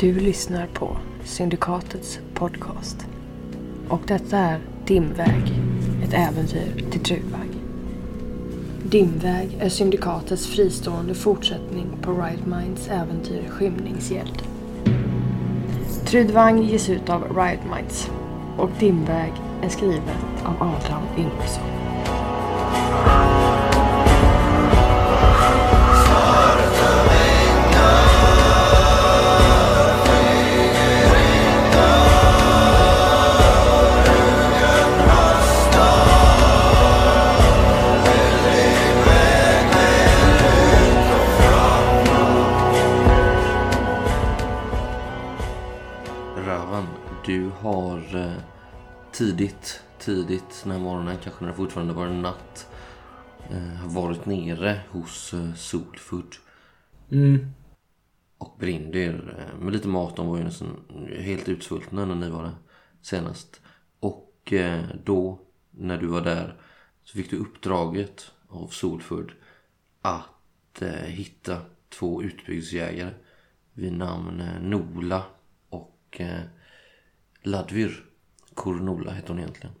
Du lyssnar på Syndikatets podcast. Och detta är Dimväg, ett äventyr till Trudvang. Dimväg är Syndikatets fristående fortsättning på Right Minds äventyr Skymningshjälp. Trudvang ges ut av Riot Minds och Dimväg är skrivet av Adam Yngvesson. Har eh, tidigt, tidigt den här morgonen, kanske när det fortfarande var natt, eh, varit nere hos eh, Solfood Mm. och Brindir med lite mat. De var ju nästan helt utsvultna när ni var där senast. Och då, när du var där, så fick du uppdraget av Solfood att hitta två utbyggsjägare vid namn Nola och Ladvyr. Kornola hette hon egentligen.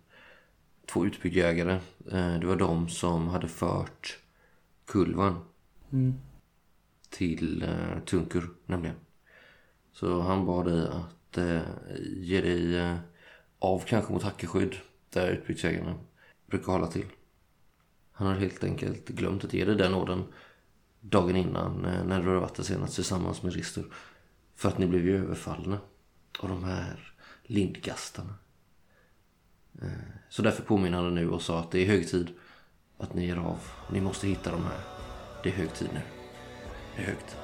Två utbyggjägare. Eh, det var de som hade fört kulvan Mm. till eh, Tunkur nämligen. Så han bad dig att eh, ge dig av kanske mot hackeskydd där utbyggnadsägarna brukar hålla till. Han har helt enkelt glömt att ge dig den orden dagen innan när du hade varit där senast tillsammans med Rister. För att ni blev ju överfallna av de här lindgastarna. Eh, så därför påminner han nu och sa att det är hög tid att ni ger av. Ni måste hitta de här. Det är hög tid nu. Det är hög tid.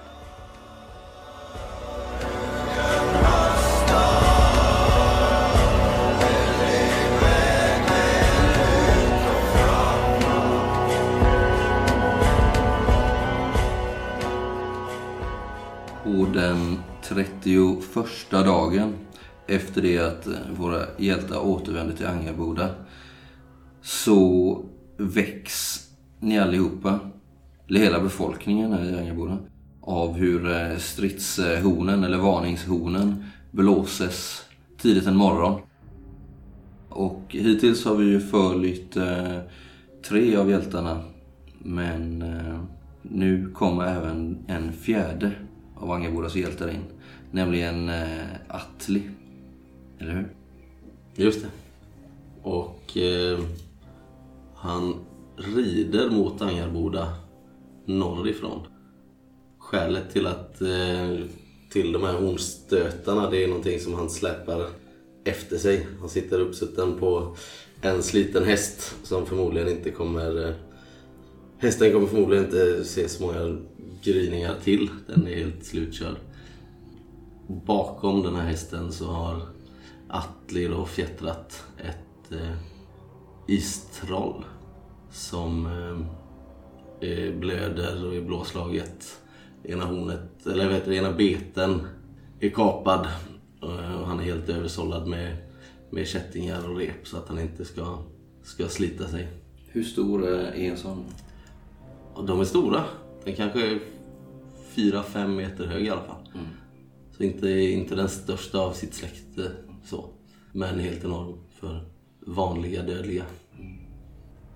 Och den 31 dagen efter det att eh, våra hjältar återvände till Angarboda så väcks ni allihopa, eller hela befolkningen här i Angarboda, av hur eh, stridshornen eller varningshornen blåses tidigt en morgon. Och hittills har vi ju följt eh, tre av hjältarna. Men eh, nu kommer även en fjärde av Angarbodas hjältar in. Nämligen eh, Atli. Eller hur? Just det. Och eh, han rider mot Angarboda norrifrån. Skälet till att eh, till de här hornstötarna det är någonting som han släpar efter sig. Han sitter uppsutten på en sliten häst som förmodligen inte kommer... Eh, hästen kommer förmodligen inte se så många gryningar till. Den är helt slutkörd. Bakom den här hästen så har Atli då fjättrat ett eh, istroll som eh, blöder och är blåslaget. Ena hornet, eller vad heter det, ena beten är kapad eh, och han är helt översållad med, med kättingar och rep så att han inte ska, ska slita sig. Hur stor eh, är en sån? Och de är stora. Den kanske är 4-5 meter hög i alla fall. Så inte, inte den största av sitt släkte så. Men helt enorm för vanliga dödliga.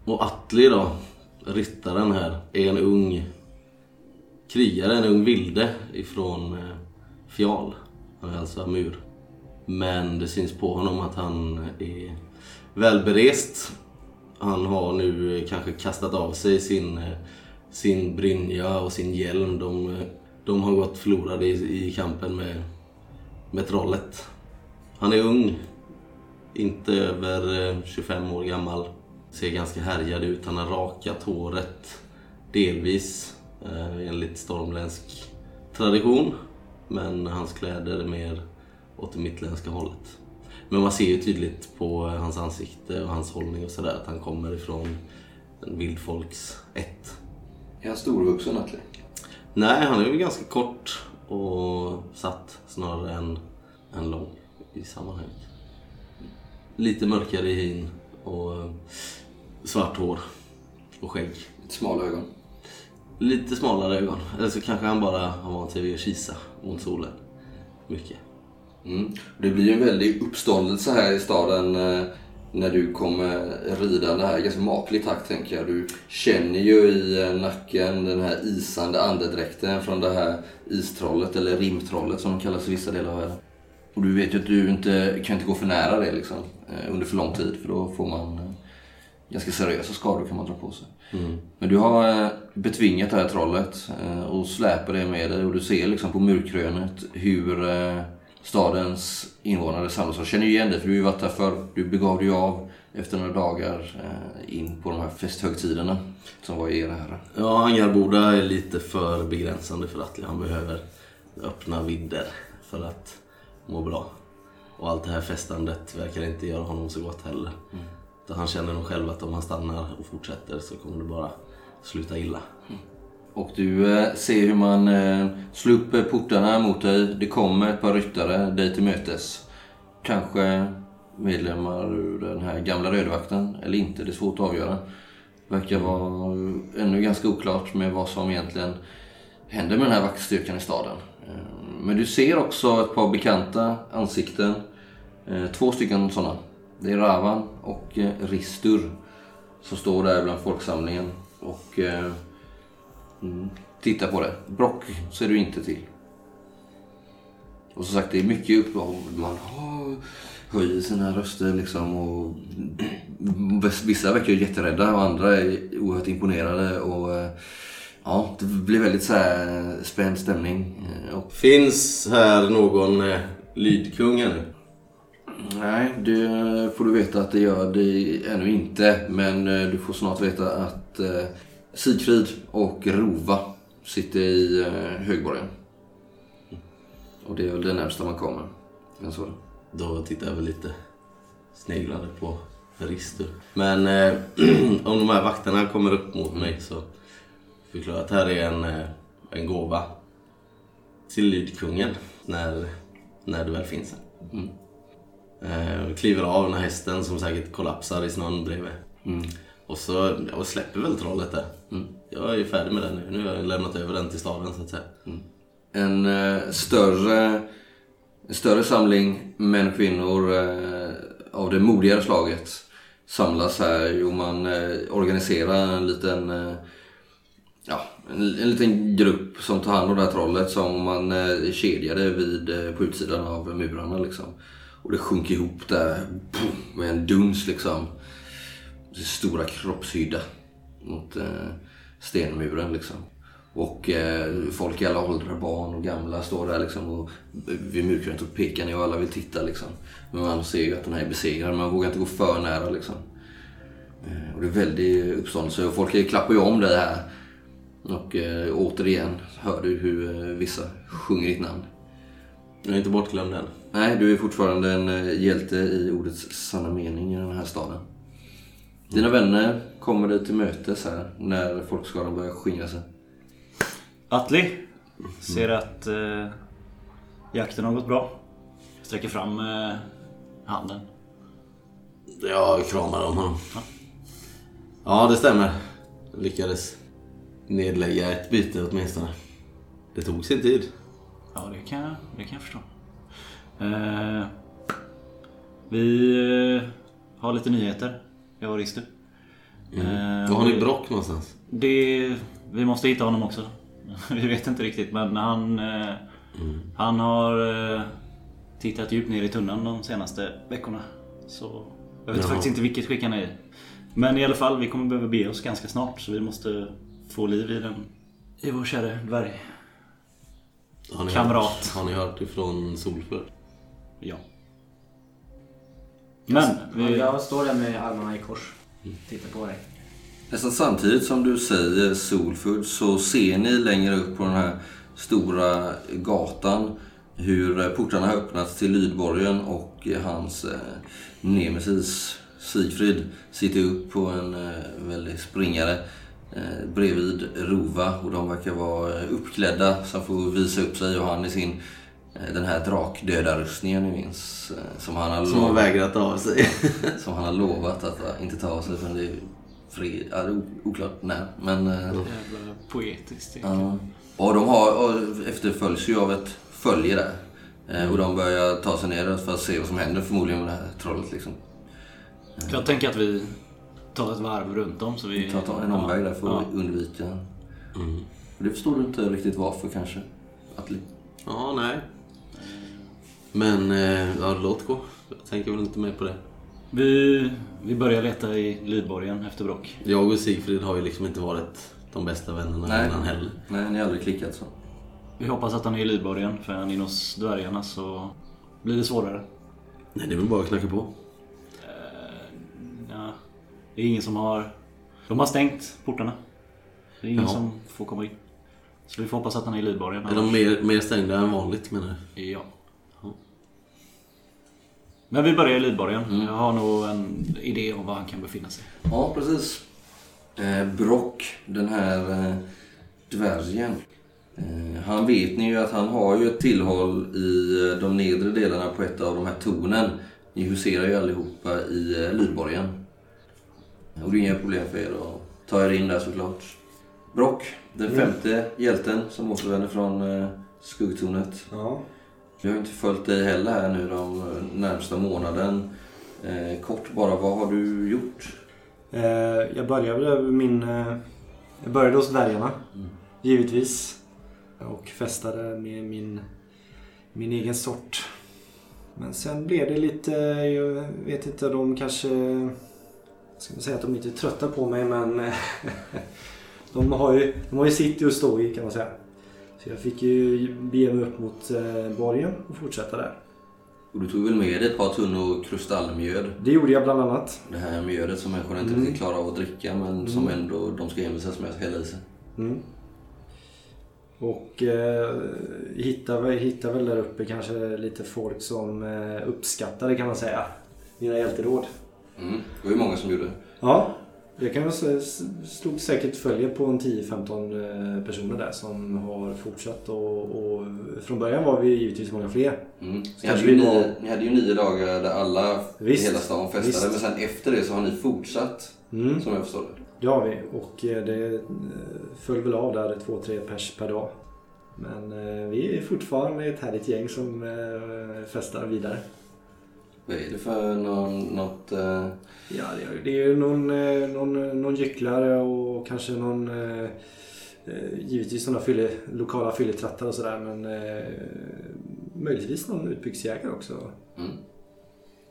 Och Atli då, ryttaren här, är en ung krigare, en ung vilde ifrån eh, Fjal. Han är alltså amur. Men det syns på honom att han är välberest. Han har nu eh, kanske kastat av sig sin, eh, sin brynja och sin hjälm. De, de har gått förlorade i, i kampen med, med trollet. Han är ung, inte över eh, 25 år gammal. Ser ganska härjad ut. Han har rakat håret delvis eh, enligt stormländsk tradition. Men hans kläder är mer åt det mittländska hållet. Men man ser ju tydligt på eh, hans ansikte och hans hållning och sådär att han kommer ifrån en vildfolks ett. Är han storvuxen Atli? Nej, han är ju ganska kort och satt snarare än, än lång i sammanhanget. Lite mörkare i hyn och eh, svart hår och skägg. Smala ögon. Lite smalare ögon. Eller så kanske han bara har vant sig vid att kisa mot solen. mycket. Mm. Det blir ju en väldig uppståndelse här i staden eh, när du kommer ridande här. Ganska maklig takt tänker jag. Du känner ju i eh, nacken den här isande andedräkten från det här istrollet, eller rimtrollet som de kallas i vissa delar av världen. Och du vet ju att du inte kan inte gå för nära det liksom, eh, under för lång tid för då får man eh, ganska seriösa skador kan man dra på sig. Men du har eh, betvingat det här trollet och släpar det med dig och du ser liksom på murkrönet hur stadens invånare samlas. Jag känner igen dig för du har ju varit här förr. Du begav dig av efter några dagar in på de här festhögtiderna som var i era herrar. Ja, Angarboda är lite för begränsande för Atle. Han behöver öppna vidder för att må bra. Och allt det här festandet verkar inte göra honom så gott heller. Utan Han känner nog själv att om han stannar och fortsätter så kommer det bara sluta illa. Och du eh, ser hur man eh, slår upp eh, portarna mot dig. Det kommer ett par ryttare dig till mötes. Kanske medlemmar ur den här gamla rödvakten eller inte. Det är svårt att avgöra. Verkar vara ännu ganska oklart med vad som egentligen händer med den här vaktstyrkan i staden. Eh, men du ser också ett par bekanta ansikten. Eh, två stycken sådana. Det är Ravan och eh, Ristur som står där bland folksamlingen. Och eh, mm, på det. Brock ser du inte till. Och som sagt, det är mycket upp man höjer sina röster liksom. Och vissa verkar jätterädda och andra är oerhört imponerade. Och eh, ja, det blir väldigt så här spänd stämning. Eh, Och Finns här någon eh, lydkung ännu? Nej, det får du veta att det gör det ännu inte. Men eh, du får snart veta att eh, Sigfrid och Rova sitter i eh, högborgen. Och det är väl det närmsta man kommer. Men så. Då tittar jag väl lite sneglande på Rister. Men eh, om de här vakterna kommer upp mot mig så förklarar jag att här är en, eh, en gåva till lydkungen när, när det väl finns en. Eh, kliver av den här hästen som säkert kollapsar i snön bredvid. Och så och släpper väl trollet där. Jag är färdig med den nu. Nu har jag lämnat över den till staden så att säga. En eh, större, en större samling män och kvinnor eh, av det modigare slaget samlas här och man eh, organiserar en liten eh, en, en liten grupp som tar hand om det här trollet som man eh, kedjade vid, eh, på utsidan av murarna liksom. Och det sjunker ihop där boom, med en duns liksom. Det stora kroppshydda mot eh, stenmuren liksom. Och eh, folk i alla åldrar, barn och gamla, står där liksom och eh, vid murkrönet och pekar ner och alla vill titta liksom. Men man ser ju att den här är besegrad, man vågar inte gå för nära liksom. Eh, och det är väldigt uppståndelse och folk klappar ju om dig här. Och eh, återigen hör du hur eh, vissa sjunger ditt namn. Jag är inte bortglömd än. Nej, du är fortfarande en eh, hjälte i ordets sanna mening i den här staden. Dina vänner kommer dig till mötes här när folkskaran börjar skingra sig. Atli ser att eh, jakten har gått bra. Sträcker fram eh, handen. Jag kramar om honom. Ja, det stämmer. Jag lyckades nedlägga ett byte åtminstone. Det tog sin tid. Ja, det kan jag, det kan jag förstå. Eh, vi eh, har lite nyheter, jag och Ristu. Eh, Var har ni Brock någonstans? Det, vi måste hitta honom också. Vi vet inte riktigt men han, eh, han har eh, tittat djupt ner i tunnan de senaste veckorna. Så jag vet Jaha. faktiskt inte vilket skick han är i. Men i alla fall, vi kommer behöva be oss ganska snart så vi måste få liv i den. I vår kära dvärg. Har ni Kamrat. Hört, har ni hört ifrån Solfjord? Ja. Men, vi, Jag står där med armarna i kors. Tittar på dig. Nästan samtidigt som du säger Solfood så ser ni längre upp på den här stora gatan hur eh, portarna har öppnats till Lydborgen och eh, hans eh, nemesis Sigfrid sitter upp på en eh, väldig springare eh, bredvid Rova och de verkar vara eh, uppklädda som får visa upp sig och han i sin eh, den här drakdödarrustningen ni minns eh, som han har Som har lovat- vägrat av sig. som han har lovat att inte ta av sig förrän det är fri, ja, det är o- oklart när. Men, jävla poetiskt. ja. Och de har, och efterföljs ju av ett följe där. Och de börjar ta sig ner för att se vad som händer förmodligen med det här trollet liksom. Jag tänker att vi tar ett varv runt om så vi... Ta, ta en omväg där för Ja. att undvika... Och Det förstår du inte riktigt varför kanske? Atli? Ja, nej. Men, eh, ja, låt gå. Jag tänker väl inte mer på det. Vi, vi börjar leta i Lydborgen efter Brock. Jag och Sigfrid har ju liksom inte varit de bästa vännerna Nej. innan heller. Nej, ni har aldrig klickat så. Vi hoppas att han är i Lydborgen för är han inne hos dvärgarna så blir det svårare. Nej, det är väl bara att knacka på. Ja, det är ingen som har... De har stängt portarna. Det är ingen Jaha. som får komma in. Så vi får hoppas att han är i Lydborgen. Är de mer, mer stängda än vanligt menar du? Ja. Men vi börjar i Lydborgen. Jag har nog en idé om var han kan befinna sig. Ja, precis. Eh, Brock, den här eh, dvärgen. Eh, han vet ni ju att han har ju ett tillhåll i eh, de nedre delarna på ett av de här tornen. Ni huserar ju allihopa i eh, Lydborgen. Och det är inga problem för er att ta er in där såklart. Brock, den femte hjälten som återvänder från eh, skuggtornet. Ja. Vi har inte följt dig heller här nu de närmsta månaden. Eh, kort bara, vad har du gjort? Eh, jag började min... Eh, jag började hos dvärgarna. Givetvis. Och festade med min, min egen sort. Men sen blev det lite... Jag vet inte, de kanske... Ska inte säga att de inte är trötta på mig men... eh, de, har ju, de har ju sitt stå i kan man säga. Så jag fick ju bege mig upp mot eh, borgen och fortsätta där. Och du tog väl med dig ett par tunnor kristallmjöd? Det gjorde jag bland annat. Det här mjödet som människorna inte Mm. riktigt klarar av att dricka men som ändå de ska envisas med att hälla i sig. Mm. Och eh, hittade, hittade väl där uppe kanske lite folk som eh, uppskattade kan man säga. Mina hjälteråd. Mm. Det var ju många som gjorde det. Ja, det kan jag stod säkert följer på en 10-15 eh, personer där som har fortsatt och, och från början var vi givetvis många fler. Mm. Ni, hade ju vi var- nio, ni hade ju nio dagar där alla Visst. i hela stan festade Visst. men sen efter det så har ni fortsatt Mm. som jag förstår det. Det har vi och eh, det eh, föll väl av där 2-3 pers per dag. Men vi är fortfarande ett härligt gäng som festar vidare. Vad är det för någon, något... Eh, Ja, det är- ju någon, eh, någon, någon gycklare och kanske någon eh, eh, givetvis sådana fylle, lokala fylletrattar och sådär men eh, möjligtvis någon utbyggsjägare också. mm.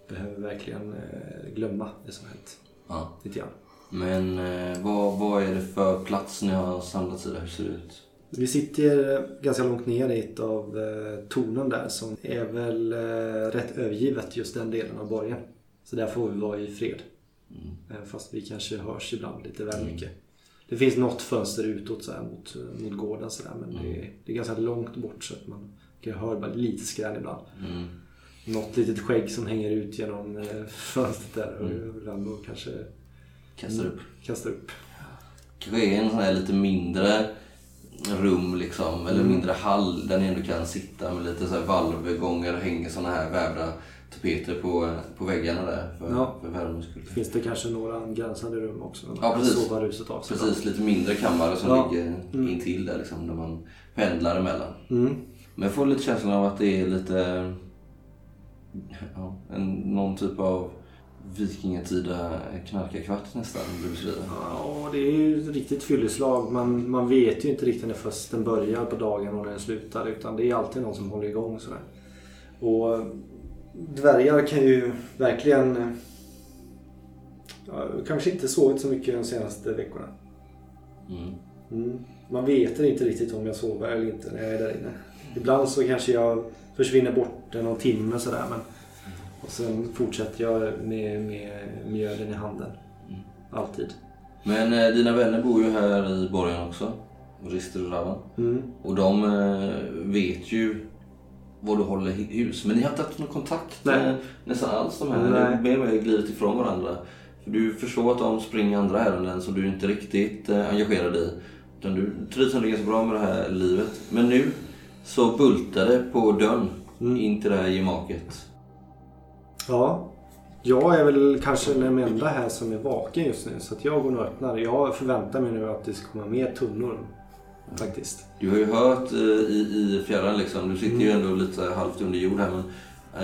Behöver verkligen eh, glömma det som hänt ja. lite grann. Men vad, vad är det för plats ni har samlats i där? Hur ser det ut? Vi sitter ganska långt ner i ett av eh, tornen där som är väl eh, rätt övergivet just den delen av borgen. Så där får vi vara i fred. Eh, Fast vi kanske hörs ibland lite väl mycket. Det finns något fönster utåt så här, mot, mot gården så där, men det, är, det är ganska långt bort så att man kan höra bara lite skrän ibland. Mm. Något litet skägg som hänger ut genom fönstret där och ibland då kanske Kastar upp. kastar upp. Kanske är en sån här lite mindre rum liksom, eller Mm. mindre hall där ni ändå kan sitta med lite så här valvgångar och hänger såna här vävda tapeter på, på väggarna där för, Ja. för värmens skull. Finns det kanske några angränsande rum också? där man Ja, kan precis. Sova ruset av sig. Precis, lite mindre kammare som Ja. ligger intill där liksom, där man pendlar emellan. Mm. Men jag får lite känslan av att det är lite... Ja, en, någon typ av vikingatida knarkarkvart nästan, du beskriver. Ja, det är ju ett riktigt fylleslag. Man, man vet ju inte riktigt när festen börjar på dagen och när den slutar. Utan det är alltid någon som håller igång sådär. Och dvärgar kan ju verkligen... Ja, kanske inte sovit så mycket de senaste veckorna. Mm. Mm. Man vet inte riktigt om jag sover eller inte när jag är där inne. Ibland så kanske jag försvinner bort någon timme sådär. Men... Och sen fortsätter jag med, med mjöden i handen. Alltid. Men eh, dina vänner bor ju här i borgen också. Rister och Ravan. Mm. Och de eh, vet ju var du håller hu- hus. Men ni har inte haft någon kontakt Nej. nästan alls de här. Nej. Ni har mer och mer glidit ifrån varandra. För du förstår att de springer andra ärenden som du inte riktigt eh, engagerad i. Utan du trivs ändå ganska bra med det här livet. Men nu så bultar det på dörren Mm. in till det här gemaket. Ja, jag är väl kanske den enda här som är vaken just nu. Så jag går och öppnar. Jag förväntar mig nu att det ska komma mer tunnor. faktiskt. Du har ju hört eh, i, i fjärran liksom, du sitter ju ändå lite halvt under jord här men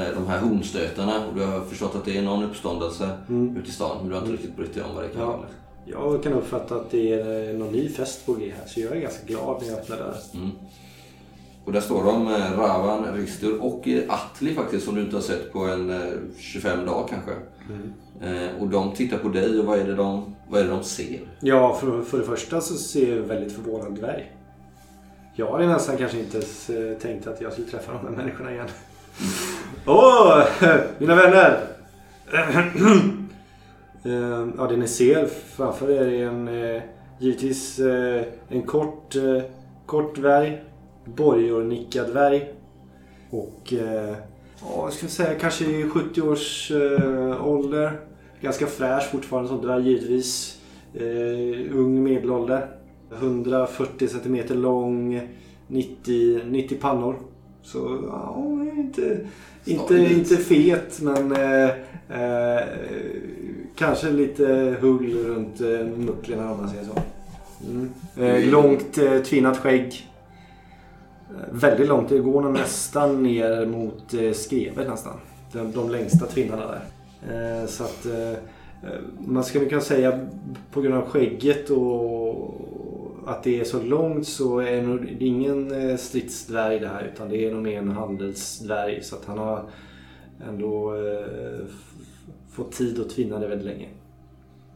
eh, de här hornstötarna och du har förstått att det är någon uppståndelse ute i stan men du har inte riktigt brytt dig om vad det kan Ja. vara. Jag kan uppfatta att det är någon ny fest på G här så jag är ganska glad när jag öppnar dörren. Mm. Och där står de, eh, Ravan, Ristur och eh, Atli faktiskt som du inte har sett på en eh, 25 dagar kanske. Eh, och de tittar på dig och vad är det de, vad är det de ser? Ja, för, för det första så ser jag en väldigt förvånad dvärg. Jag hade nästan kanske inte eh, tänkt att jag skulle träffa de här människorna igen. Åh, mina vänner! Eh, ja, det ni ser framför er är en, eh, givetvis eh, en kort, eh, kort dvärg. Borgornickad dvärg. Och eh, ja, jag ska säga kanske i 70 års eh, ålder. Ganska fräsch fortfarande som dvärg givetvis. Eh, ung medelålder. 140 cm lång. 90, 90 pannor. Så ja, inte, inte, inte fet men eh, eh, kanske lite hull runt eh, mucklerna om man säger så. Mm. Eh, långt eh, tvinnat skägg. Eh, väldigt långt. Det går nog nästan ner mot eh, skrevet nästan. De, de längsta tvinnarna där. Eh, så att man skulle kunna säga på grund av skägget och att det är så långt så är det ingen stridsdvärg det här utan det är nog mer en handelsdvärg. Så att han har ändå fått tid att tvinna det väldigt länge.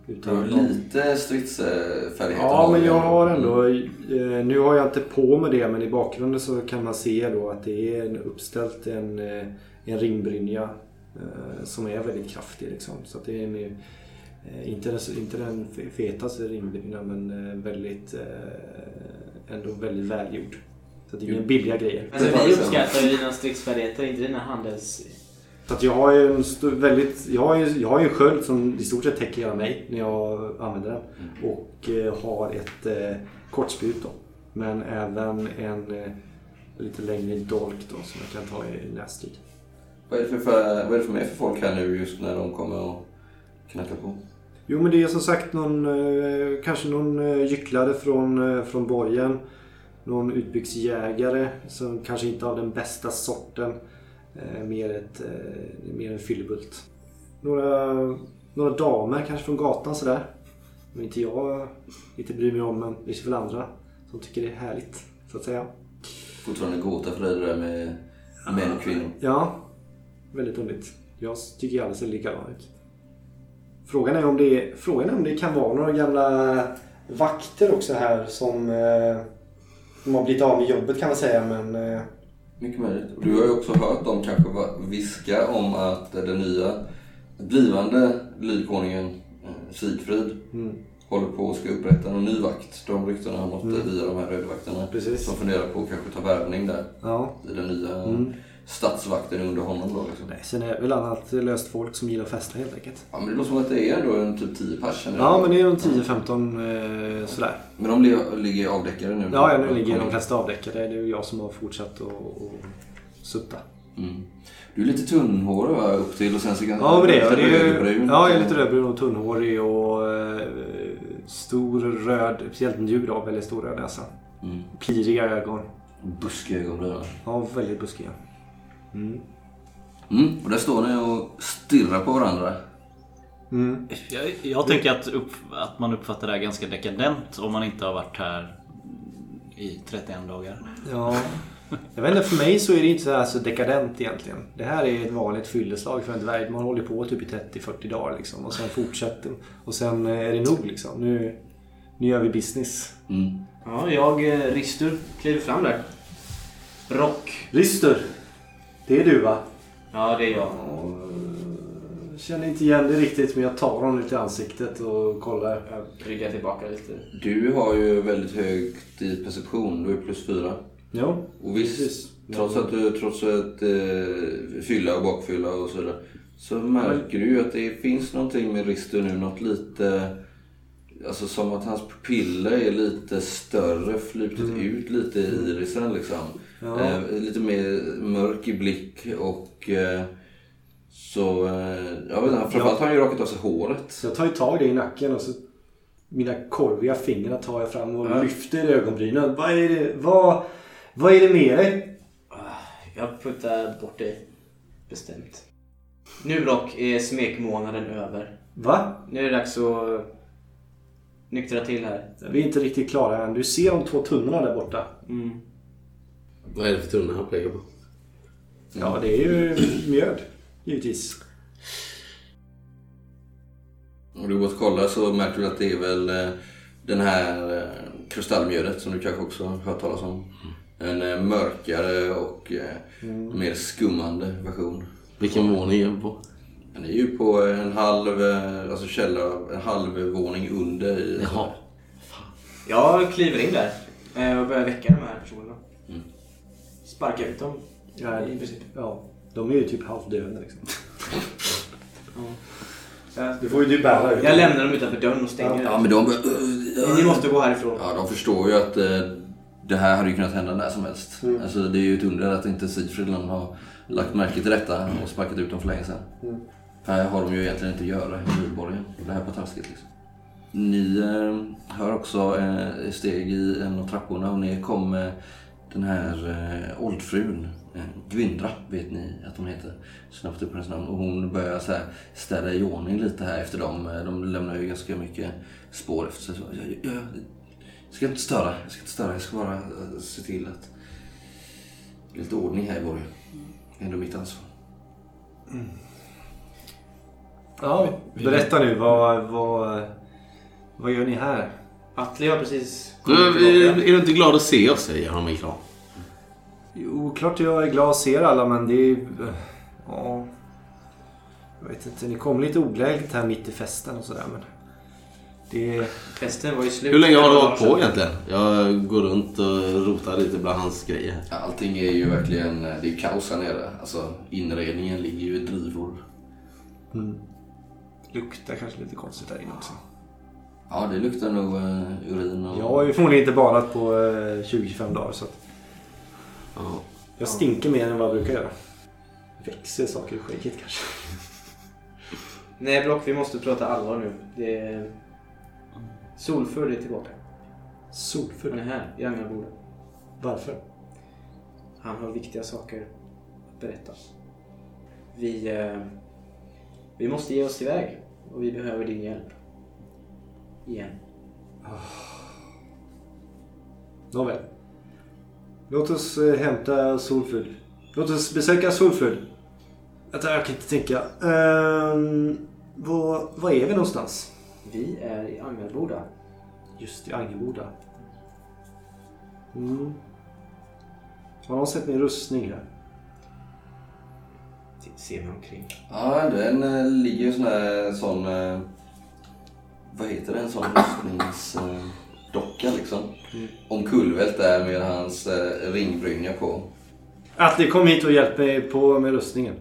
Du Utan har någon- lite stridsfärdigheter. Ja, men du jag har ändå... Eh, nu har jag inte på med det, men i bakgrunden så kan man se då att det är en uppställt en, eh, en ringbrynja eh, som är väldigt kraftig. Liksom. Så att det är eh, inte, den, inte den fe- fetaste ringbrynjan, men väldigt, ändå väldigt välgjord. Så det är inga billiga grejer. Alltså, vi uppskattar ju dina stridsfärdigheter, inte dina handels... Så att jag har ju en stor, väldigt, jag har ju, jag har ju en sköld som i stort sett täcker hela mig när jag använder den. Och eh, har ett eh, kortspjut då. Men även en eh, lite längre dolk då som jag kan ta i närstrid. Vad är, det för, för, vad är det för mer för folk här nu just när de kommer och knackar på? Jo men det är som sagt någon, eh, kanske någon eh, gycklare från, eh, från borgen. Någon utbyggsjägare som kanske inte av den bästa sorten. Eh, mer, ett, eh, mer en fyllebult. Några, några damer kanske från gatan sådär. Men inte jag inte bryr mig om men det finns väl andra som tycker det är härligt. Så att säga. Fortfarande gåta för dig det där med män och kvinnor. Ja, väldigt underligt. Jag tycker alla ser likadana ut. Frågan är, om det är, frågan är om det kan vara några gamla vakter också här som, eh, som har blivit av med jobbet kan man säga. Men eh, Mycket möjligt. Och du har ju också hört dem kanske viska om att den nya blivande lydkonungen eh, Sigfrid mm, håller på att ska upprätta någon ny vakt. De ryktena har nått via de här rödvakterna. Precis. Som funderar på att kanske ta värvning där. ja. I den nya Mm. Statsvakten under honom då liksom. Nej, sen är det väl annat löst folk som gillar att festa helt enkelt. Ja men det låter som att det är ändå en typ 10 pers. Ja, men det är de 10-15 eh, sådär. Men de li- ligger avdäckade nu? Ja, ja, nu ligger de flesta avdäckade. Det är ju jag som har fortsatt att sutta. Mm. Du är lite tunnhårig va, upp till och sen så ganska Ja, men det är. Det är, rödbrun. ja, jag är lite rödbrun och tunnhårig och eh, stor röd, speciellt nu då, väldigt stor röd näsa. Mm. Piriga ögon. Buskiga ögonbryn. Ja, väldigt buskiga. Mm. Och där står ni och stirrar på varandra. Mm. Jag, jag tänker att, upp, att man uppfattar det här ganska dekadent om man inte har varit här i 31 dagar. Ja. Jag vet inte, för mig så är det inte så här så dekadent egentligen. Det här är ett vanligt fylleslag för en dvärg. Man håller på typ i 30-40 dagar liksom. Och sen fortsätter. Och sen eh, är det nog liksom. Nu, nu gör vi business. Mm. Ja, jag, eh, Ristur, kliver fram där. Rock. Rister! Det är du va? Ja, det är jag. Jag känner inte igen det riktigt men jag tar honom lite i ansiktet och kollar. Jag ryggar tillbaka lite. Du har ju väldigt högt i perception. Du är plus fyra. Ja, Och visst, Precis. trots att du trots att eh, fylla och bakfylla och sådär. Så märker du ju att det finns någonting med Rister nu. Något lite... Alltså som att hans pupiller är lite större, flutit ut lite i irisen liksom. Ja. Eh, lite mer mörk i blick och... Eh, så... Eh, jag vet inte, framförallt har han ju rakat av sig håret. Så jag tar ju tag i dig i nacken och så Mina korviga fingrar tar jag fram och Ja. lyfter ögonbrynen. Vad är det, vad, vad är det med dig? Jag puttar bort dig. Bestämt. Nu Brock är smekmånaden över. Va? Nu är det dags att nyktra till här. Vi är inte riktigt klara än. Du ser de två tunnorna där borta. Mm. Vad är det för tunna han pekar på? Ja, det är ju mjöd. Givetvis. Om du går och kollar så märker du att det är väl eh, den här eh, kristallmjödet som du kanske också har hört talas om. En eh, mörkare och eh, mer skummande version. Vilken våning är vi på? Den är ju på en halv, alltså källa, en halv våning under i... Jaha. Jag kliver in där och börjar väcka de här personerna. Sparka ut dem. Ja, I princip. ja, de är ju typ halvdöende liksom. Jag, Du får ju du bära ut jag lämnar dem utanför dörren och stänger Ja men de... Ni måste gå härifrån. Ja, de förstår ju att eh, det här hade ju kunnat hända när som helst. Mm. Alltså, det är ju ett under att inte Sigfrid har lagt märke till detta och sparkat ut dem för länge sedan. Mm. Här har de ju egentligen inte att göra i Nyborgen. Det här är på taskigt liksom. Ni eh, hör också eh, steg i en av trapporna och ner kommer den här eh, oldfrun. Eh, Gwyndra vet ni att hon heter. Snabbt upp hennes namn. Och hon börjar så här städa i ordning lite här efter dem. Eh, De lämnar ju ganska mycket spår efter sig. Jag, jag, jag ska inte störa. Jag ska inte störa. Jag ska bara eh, se till att det är lite ordning här i borgen. Det är ändå mitt ansvar. Ja, berätta nu. Vad, vad, vad gör ni här? Atli har precis Du, kommit är, tillbaka. är du inte glad att se oss? Säger han kram. Jo, klart jag är glad att se er alla men det är... Ja... Jag vet inte, ni kom lite olägligt här mitt i festen och sådär men... Det... Festen var ju slut. Hur länge har du några på egentligen? Jag går runt och rotar lite bland hans grejer. Allting är ju verkligen, det är kaos här nere. Alltså inredningen ligger ju i drivor. Luktar kanske lite konstigt där inne också. Ja, det luktar nog uh, urin och... Jag har ju förmodligen inte badat på eh, 20-25 dagar så att Ja. jag stinker mer än vad jag brukar göra. Växer saker i skägget kanske. Nej Brock, vi måste prata allvar nu. Det är... Solfull är tillbaka. Han är Solfull. här i Angelboda. Varför? Han har viktiga saker att berätta. Vi, eh, vi måste ge oss iväg och vi behöver din hjälp. Igen. Nåväl. Låt oss eh, hämta Solfull. Låt oss besöka Solfull. Vänta, jag kan inte tänka. Ehm, var, var är vi någonstans? Vi är i Angelboda. Just i Angelboda. Mm. Har någon sett min rustning här? Se- Ser mig omkring. Ja, den eh, ligger ju sån här sån... Eh, vad heter det? En sån rustningsdocka docka liksom. Omkullvält där med hans eh, ringbrynja på. Atli, kom hit och hjälp mig på med rustningen.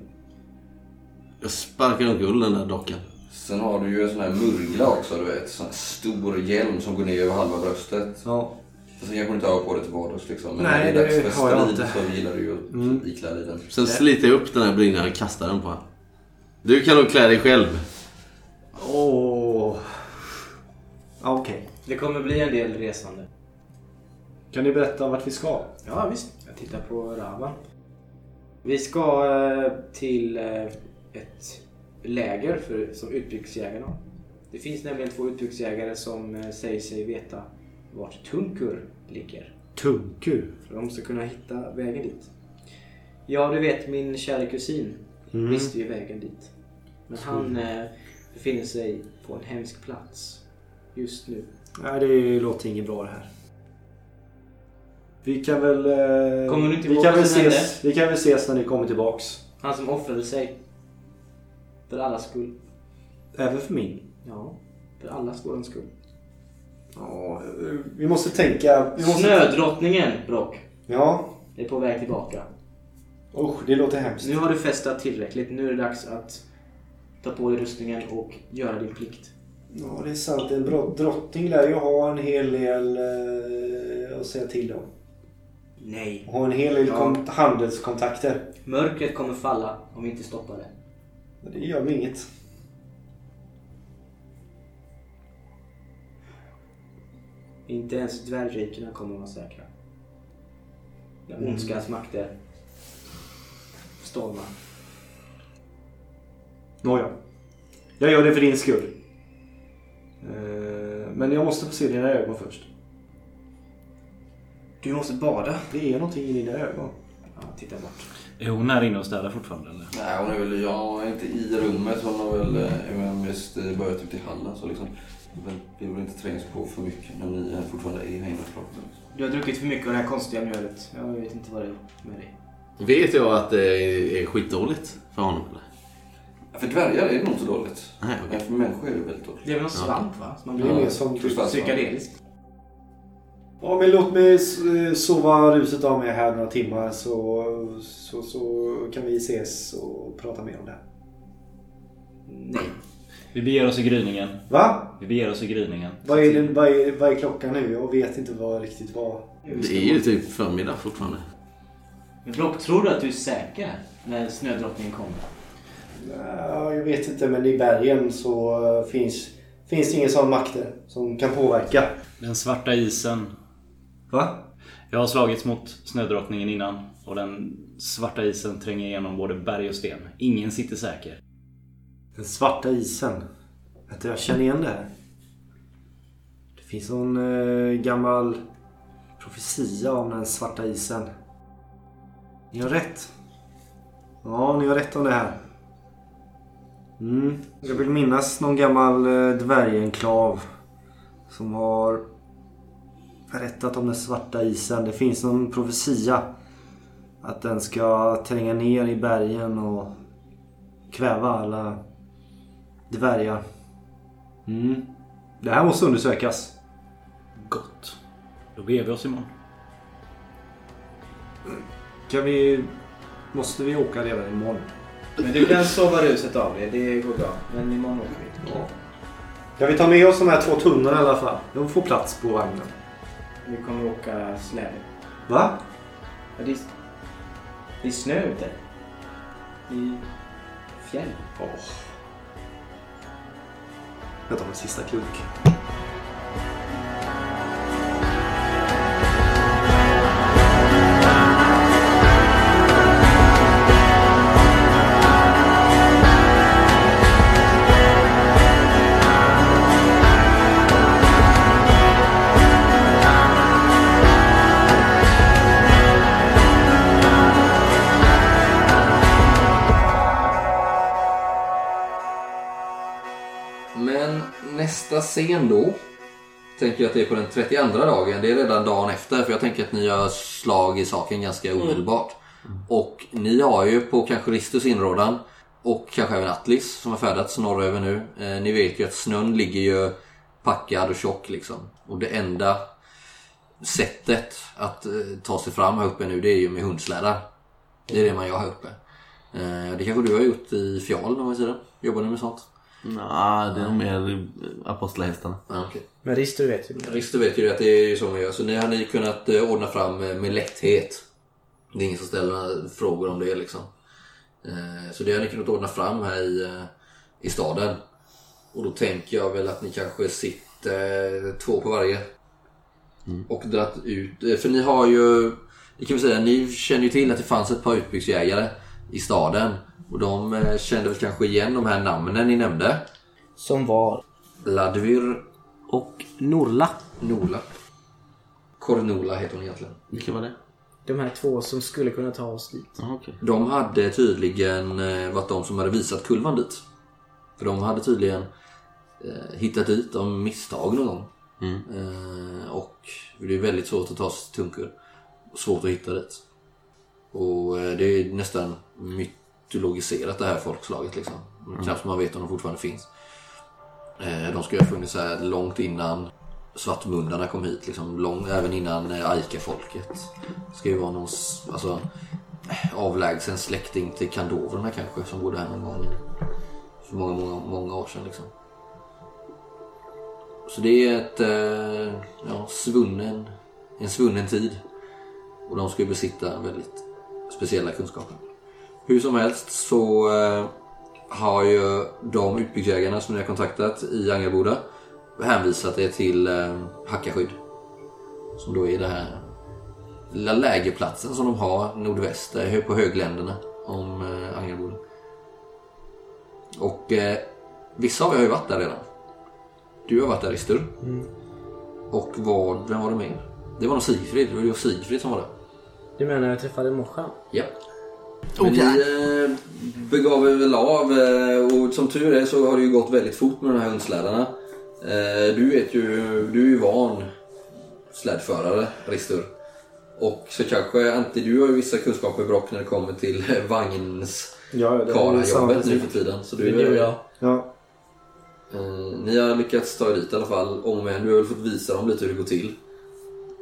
Jag sparkar omkull den där dockan. Sen har du ju en sån här murgla också, du vet. Sån här stor hjälm som går ner över halva bröstet. Ja. Sen kanske du inte har på det till vardags liksom. Men Nej, när det är det dags för strid så gillar du ju att Mm. iklä dig den. Sen sliter jag upp den här brynjan och kastar den på honom. Du kan nog klä dig själv. Åh. Okej. Det kommer bli en del resande. Kan ni berätta vart vi ska? Ja visst, jag tittar på Ravan. Vi ska eh, till eh, ett läger för, som utbyggsjägarna. Det finns nämligen två utbyggsjägare som eh, säger sig veta vart Tunkur ligger. Tunku. För de ska kunna hitta vägen dit. Ja, du vet min kära kusin Mm. visste ju vägen dit. Men han eh, befinner sig på en hemsk plats just nu. Nej, det låter inget bra det här. Vi kan väl... eh, Kommer du inte vi kan väl ses, Vi kan väl ses när ni kommer tillbaks. Han som offrade sig. För allas skull. Även för min. Ja, för allas våran skull. Ja, vi måste tänka... Vi måste... Snödrottningen, Brock, Ja. är på väg tillbaka. Usch, det låter hemskt. Nu har du festat tillräckligt. Nu är det dags att ta på dig rustningen och göra din plikt. Ja, det är sant. En drottning lär ju ha en hel del eh, att säga till om. Nej. Och ha en hel del Ja. kon- handelskontakter. Mörkret kommer falla om vi inte stoppar det. Men det gör mig inget. Inte ens dvärgrikena kommer att vara säkra. När ondskans makter stormar. Nåja. Jag gör det för din skull. Eh, Men jag måste få se dina ögon först. Du måste bada. Det är någonting i dina ögon. Ja, titta bort. Är hon här inne och städar fortfarande eller? Nej, hon är väl, jag är inte i rummet. Hon har väl eh, är väl mest eh, börjat ut i hallen. Så liksom, vi vill inte trängas på för mycket när ni fortfarande är här inne och pratar. Du har druckit för mycket av det här konstiga mjölet. Jag vet inte vad det är med dig. Vet jag att det är skitdåligt för honom eller? För dvärgar är det nog inte så dåligt. Nej, okej. Men för människor är det väldigt dåligt. Det är väl någon svamp va? Som man blir mer som psykedeliskt. Ja, men låt mig eh, sova ruset av mig här några timmar så, så, så kan vi ses och prata mer om det här. Nej. Vi beger oss i gryningen. Va? Vi beger oss i gryningen. Vad är, det, vad, är, vad är klockan nu? Jag vet inte vad riktigt vad... Det är ju typ förmiddag fortfarande. Men Block, tror du att du är säker? När snödrottningen kommer? Ja, jag vet inte, men i bergen så eh, finns, finns det ingen sån makter som kan påverka. Den svarta isen. Va? Jag har slagits mot snödrottningen innan och den svarta isen tränger igenom både berg och sten. Ingen sitter säker. Den svarta isen. Vänta, jag känner igen det här. Det finns någon eh, gammal profetia om den svarta isen. Ni har rätt. Ja, ni har rätt om det här. Mm. Jag vill minnas någon gammal eh, dvärgenklav som har berättat om den svarta isen. Det finns någon profetia att den ska tränga ner i bergen och kväva alla dvärgar. Mm. Det här måste undersökas. Gott. Då beger vi oss imorgon. Kan vi... Måste vi åka redan imorgon? Men du kan sova ruset av dig. Det går bra. Men imorgon åker vi. Ja. Kan vi ta med oss de här två tunnorna i alla fall? De får plats på vagnen. Vi kommer åka släde. Va? Ja, det, är, det är snö ute. I fjäll. Åh. Jag tar en sista klunk. Scen då. Tänker jag att det är på den 32 dagen. Det är redan dagen efter. För jag tänker att ni gör slag i saken ganska omedelbart. Och ni har ju på kanske Ristus inrådan och kanske även Atlis som har färdats norröver nu. Eh, ni vet ju att snön ligger ju packad och tjock liksom. Och det enda sättet att eh, ta sig fram här uppe nu det är ju med hundslädar. Det är det man gör här uppe. Eh, det kanske du har gjort i Fjal någon gång i tiden? Jobbar ni med sånt? Nej, det är nog mer apostlahästarna. Ja, okej. Men Rister vet ju. Visst, du vet ju att det är ju så man gör. Så ni har ni kunnat eh, ordna fram eh, med lätthet. Det är ingen som ställer några frågor om det liksom. Eh, Så det har ni kunnat ordna fram här i, i staden. Och då tänker jag väl att ni kanske sitter två på varje. Och dratt ut. För ni har ju, det kan vi säga, ni känner ju till att det fanns ett par utbyggsjägare i staden. Och de eh, kände väl kanske igen de här namnen ni nämnde. Som var? Ladvir Och Norla. Nola. Kornola heter hon egentligen. Vilka var det? De här två som skulle kunna ta oss dit. Jaha, okej. De hade tydligen eh, varit de som hade visat kulvan dit. För de hade tydligen eh, hittat dit av misstag någon gång. Mm. Eh, och det är väldigt svårt att ta sig till Tunkur. Svårt att hitta dit. Och eh, det är nästan mytologiserat det här folkslaget liksom. Knappt man vet om de fortfarande finns. Eh, de ska ju ha funnits här långt innan svartmundarna kom hit. Liksom, lång, även innan eh, Aika-folket. Ska ju vara någon alltså, avlägsen släkting till kandoverna kanske som bodde här någon gång för många, många, många år sedan. Liksom. Så det är ett ja, svunnen, en svunnen tid. Och de ska ju besitta väldigt speciella kunskaper. Hur som helst så eh, har ju de utbyggsjägarna som ni har kontaktat i Angelboda hänvisat er till eh, Hackaskydd. Som då är det här lilla lägerplatsen som de har nordväst eh, på högländerna om Angelboden. Och eh, vissa av er har ju varit där redan. Du har varit där Rister. Och vad, vem var det mer? Det var nog Sigfrid. Det var ju Sigfrid som var där. Du menar jag träffade morsan? Ja. Men ni eh, begav er väl av eh, och som tur är så har det ju gått väldigt fort med de här hundslädarna. Eh, du vet ju, du är ju van slädförare, Ristur. Och så kanske, Antti du har ju vissa kunskaper Brock när det kommer till vagns Ja, det är samma karlajobbet nu för tiden. Så Det du, är jag. Ja. Eh, ni har lyckats ta er dit i alla fall. Om en. Du har väl fått visa dem lite hur det går till.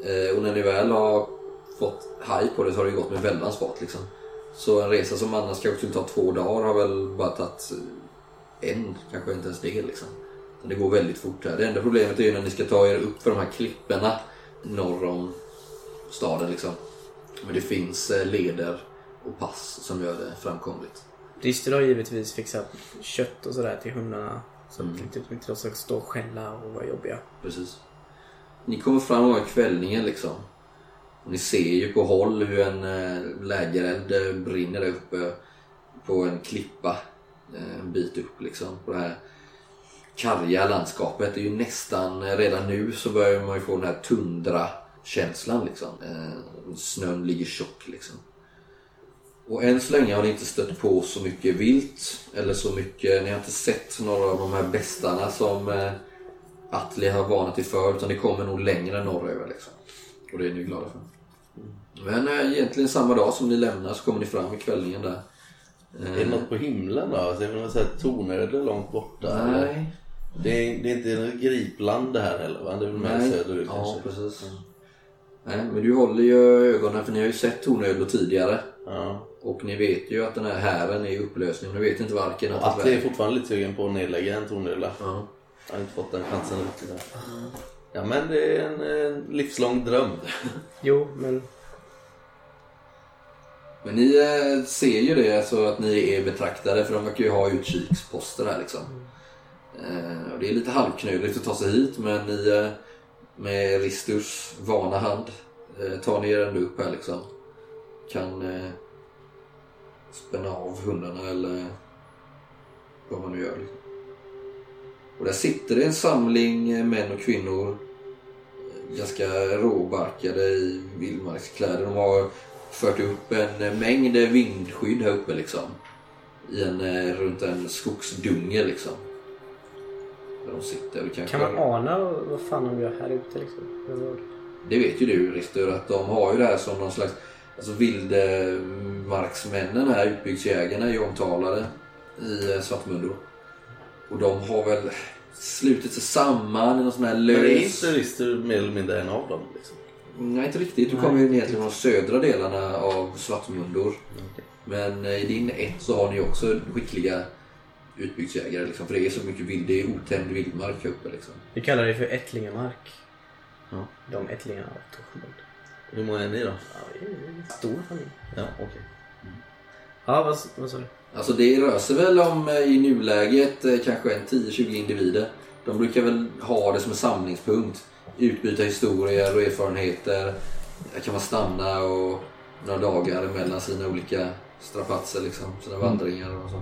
Eh, och när ni väl har fått haj på det så har det gått med väldans fart liksom. Så en resa som annars kanske skulle ta två dagar har väl bara tagit eh, en, kanske inte ens det liksom. Det går väldigt fort här. Det enda problemet är ju när ni ska ta er upp för de här klipporna norr om staden liksom. Men det finns eh, leder och pass som gör det framkomligt. Rister har givetvis fixat kött och sådär till hundarna. Så att inte, inte de ska stå och skälla och vara jobbiga. Precis. Ni kommer fram den kvällningen liksom. Och ni ser ju på håll hur en eh, lägereld eh, brinner där uppe på en klippa eh, en bit upp liksom. På det här karga landskapet. Det är ju nästan, redan nu så börjar man ju få den här tundra-känslan liksom. Snön ligger tjock liksom. Och än så länge har ni inte stött på så mycket vilt eller så mycket, ni har inte sett några av de här bestarna som Atli har varnat er för utan det kommer nog längre norröver liksom. Och det är ni glada för. Men eh, egentligen samma dag som ni lämnar så kommer ni fram i kvällningen där. Är det något på himlen då? Ser vi något tornöde långt borta? eller? Nej. Det är, det är inte gripland det här heller va? Det är väl mer söderut Ja, kanske? precis. Nej, men du håller ju ögonen för ni har ju sett tornödlor tidigare. Ja. Och ni vet ju att den här hären är i upplösning. Ni vet inte varken att Atle är fortfarande lite sugen på att nedlägga en tornödla. Ja. Han har inte fått den chansen riktigt. Ja men det är en, en livslång dröm. Jo, men Men ni eh, ser ju det, alltså att ni är betraktade för de verkar ju ha utkiksposter här liksom. Eh, och det är lite halvknöligt att ta sig hit men ni eh, med Risturs vana hand eh, tar ni er ändå upp här liksom. Kan eh, spänna av hundarna eller vad man nu gör. Liksom. Och där sitter det en samling eh, män och kvinnor eh, ganska råbarkade i vildmarkskläder. De har fört upp en eh, mängd vindskydd här uppe liksom. I en, runt en skogsdunge liksom. Där de sitter. Kanske, kan man ana vad fan de gör här ute liksom? Det vet ju du Rister att de har ju det här som någon slags Alltså vildmarksmännen här, utbyggsjägarna är ju omtalade i eh, Svartmundo. Och de har väl slutit sig samman i någon sån här Men är lös... inte Rister mer eller mindre en av dem? Liksom? Nej, inte riktigt. Du kommer ju ner till de södra delarna av Svartmundor. Men eh, i din ett så har ni också skickliga utbyggsjägare. Liksom, för det är så mycket vild, det är otämjd vildmark här uppe. Liksom. Vi kallar det för ättlingamark. Ja. De ättlingarna av Torshäll. Hur många är ni då? Ja, det är en stor familj. Ja, okej. Ja, vad, vad sa du? Alltså det rör sig väl om eh, i nuläget eh, kanske en 10-20 individer. De brukar väl ha det som en samlingspunkt. Utbyta historier och erfarenheter. Där kan man stanna och några dagar mellan sina olika strapatser liksom. Sina vandringar och så.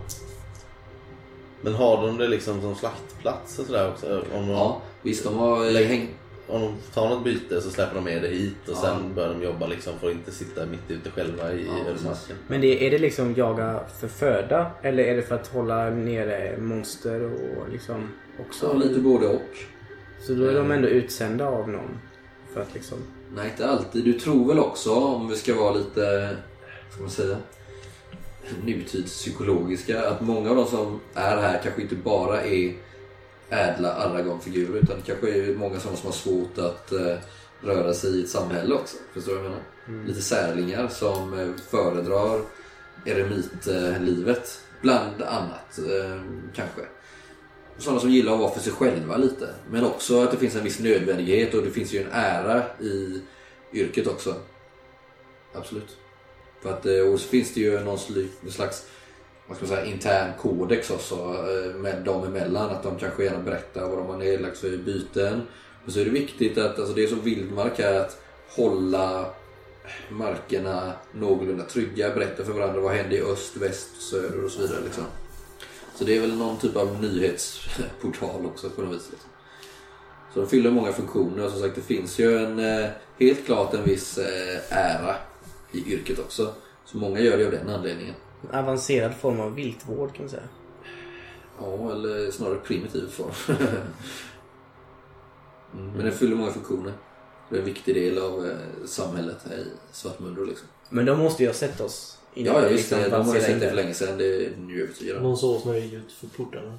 Men har de det liksom som slaktplats och sådär också? Om de, Ja, visst de har eh, hängt om de tar något byte så släpper de med det hit och Ja. sen börjar de jobba liksom för att inte sitta mitt ute själva i Ja, ödemarken. Men det, är det liksom jaga för föda? Eller är det för att hålla nere monster och liksom också? så lite både och. Så då är de ändå utsända av någon? För att liksom... Nej, inte alltid. Du tror väl också, om vi ska vara lite, ska man säga, nutidspsykologiska, att många av de som är här kanske inte bara är ädla Aragorn-figurer utan det kanske är många sådana som har svårt att eh, röra sig i ett samhälle också. Förstår du vad jag menar? Lite särlingar som eh, föredrar eremitlivet, bland annat eh, kanske. Sådana som gillar att vara för sig själva lite. Men också att det finns en viss nödvändighet och det finns ju en ära i yrket också. Absolut. För att, eh, och så finns det ju någon slags vad ska man säga, intern kodex också eh, med dem emellan. Att de kanske gärna berättar vad de har nedlagt för byten. Men så är det viktigt att, alltså det är så vildmark här att hålla markerna någorlunda trygga, berätta för varandra vad händer i öst, väst, söder och så vidare. Liksom. Så det är väl någon typ av nyhetsportal också på något vis. Liksom. Så de fyller många funktioner. Som sagt, det finns ju en, eh, helt klart en viss eh, ära i yrket också. Så många gör det av den anledningen. Avancerad form av viltvård kan man säga. Ja, eller snarare primitiv form. mm, men den fyller många funktioner. Det är en viktig del av eh, samhället här i Svartmundo. Liksom. Men då måste ju ha sett oss. Ja, ja vi visst. liksom de har ju sett det för länge sedan. Det är nu övertygad. Någon såg oss när vi gick ut för portarna.